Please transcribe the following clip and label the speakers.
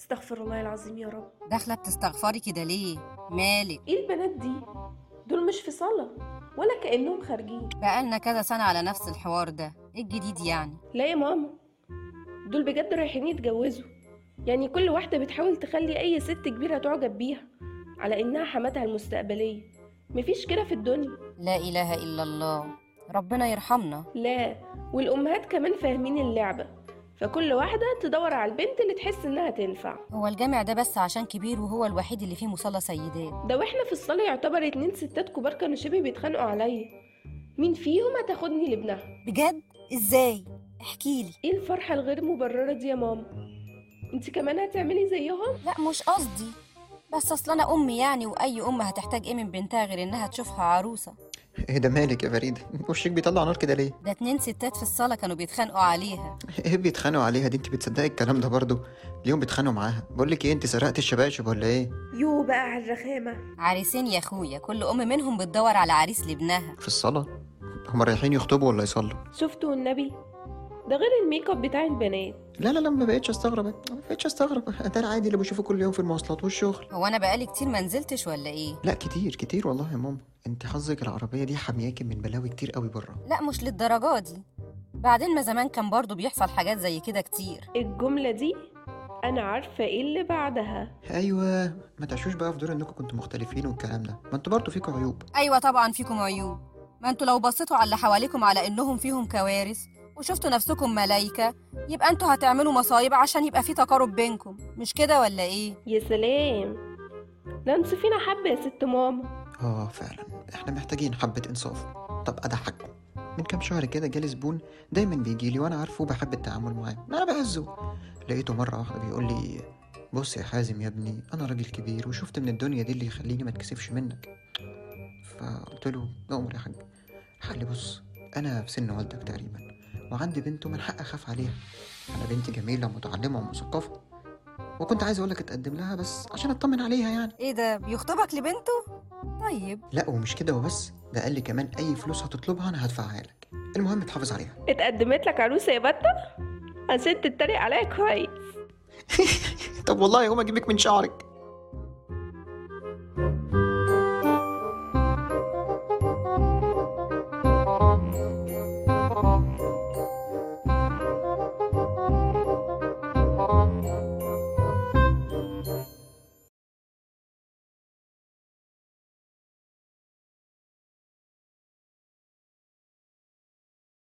Speaker 1: استغفر الله العظيم يا رب.
Speaker 2: داخلة بتستغفري كده ليه؟ مالك؟
Speaker 1: إيه البنات دي؟ دول مش في صلاة ولا كأنهم خارجين.
Speaker 2: بقالنا كذا سنة على نفس الحوار ده. إيه الجديد يعني؟
Speaker 1: لا يا ماما دول بجد رايحين يتجوزوا. يعني كل واحدة بتحاول تخلي أي ست كبيرة تعجب بيها على إنها حماتها المستقبلية. مفيش كده في الدنيا.
Speaker 2: لا إله إلا الله. ربنا يرحمنا.
Speaker 1: لا والأمهات كمان فاهمين اللعبة. فكل واحدة تدور على البنت اللي تحس إنها تنفع.
Speaker 2: هو الجامع ده بس عشان كبير وهو الوحيد اللي فيه مصلى سيدات
Speaker 1: ده وإحنا في الصالة يعتبر اتنين ستات كبار كانوا شبه بيتخانقوا عليا. مين فيهم هتاخدني لابنها؟
Speaker 2: بجد؟ إزاي؟ احكيلي
Speaker 1: إيه الفرحة الغير مبررة دي يا ماما؟ انت كمان هتعملي زيهم؟
Speaker 2: لا مش قصدي. بس أصل أنا أمي يعني وأي أم هتحتاج إيه من بنتها غير إنها تشوفها عروسة؟
Speaker 3: إيه ده مالك يا فريدة وشك بيطلع نار كده ليه؟
Speaker 2: ده اتنين ستات في الصلاة كانوا بيتخانقوا عليها.
Speaker 3: إيه بيتخانقوا عليها؟ دي انت بتصدقي الكلام ده برضو اليوم بيتخانقوا معاها؟ بقول لك إيه انت سرقت الشباشب ولا إيه؟
Speaker 1: يو بقى على الرخامة.
Speaker 2: عريسين يا أخويا كل أم منهم بتدور على عريس لابنها.
Speaker 3: في الصلاة هما رايحين يخطبوا ولا يصلوا؟
Speaker 1: شفت والنبي؟ ده غير ال make up بتاع البنات.
Speaker 3: لا لا لا ما بقتش استغرب ما بقتش استغرب ده العادي اللي بشوفه كل يوم في المواصلات والشغل.
Speaker 2: هو أنا بقالي كتير ما نزلتش ولا إيه؟
Speaker 3: لا كتير كتير والله يا ماما. أنت حظك العربية دي حامياكي من بلاوي كتير قوي بره.
Speaker 2: لا مش للدرجة دي. بعدين ما زمان كان برضو بيحصل حاجات زي كده كتير.
Speaker 1: الجملة دي أنا عارفة إيه اللي بعدها.
Speaker 3: أيوه ما تعيشوش بقى في دور إنكم كنتوا مختلفين والكلام ده. ما أنتوا برضه فيكم عيوب.
Speaker 2: أيوه طبعا فيكم عيوب. ما أنتوا لو بصيتوا على اللي حواليكم على إنهم فيهم كوارث وشفتوا نفسكم ملايكه يبقى أنتوا هتعملوا مصايب عشان يبقى في تقارب بينكم مش كده ولا إيه؟
Speaker 1: يا سلام. ده انصفينا حبة يا ست ماما.
Speaker 3: آه فعلا. إحنا محتاجين حبة إنصاف. طب اضحككم من كام شهر كده جالي زبون دايما بيجي لي وأنا عارفه بحب التعامل معاه. أنا بعزه. لقيته مرة واحدة بيقول لي بص يا حازم يا ابني أنا راجل كبير وشفت من الدنيا دي اللي يخليني ما اتكسفش منك. فقلت له أمر يا حاج. قال لي بص أنا في سن والدك تقريبا. وعندي بنت ومن حق أخاف عليها. أنا بنتي جميلة ومتعلمة ومثقفة. وكنت عايز أقولك أتقدم لها بس عشان أطمن عليها يعني.
Speaker 2: إيه ده؟ بيخطبك لبنته؟ طيب.
Speaker 3: لا ومش كده وبس. ده قال لي كمان أي فلوس هتطلبها أنا هدفعها لك. المهم تحافظ عليها.
Speaker 1: اتقدمت لك عروسة يا بطة؟ عشان تتريق عليا كويس.
Speaker 3: طب والله هقوم اجيبك من شعرك.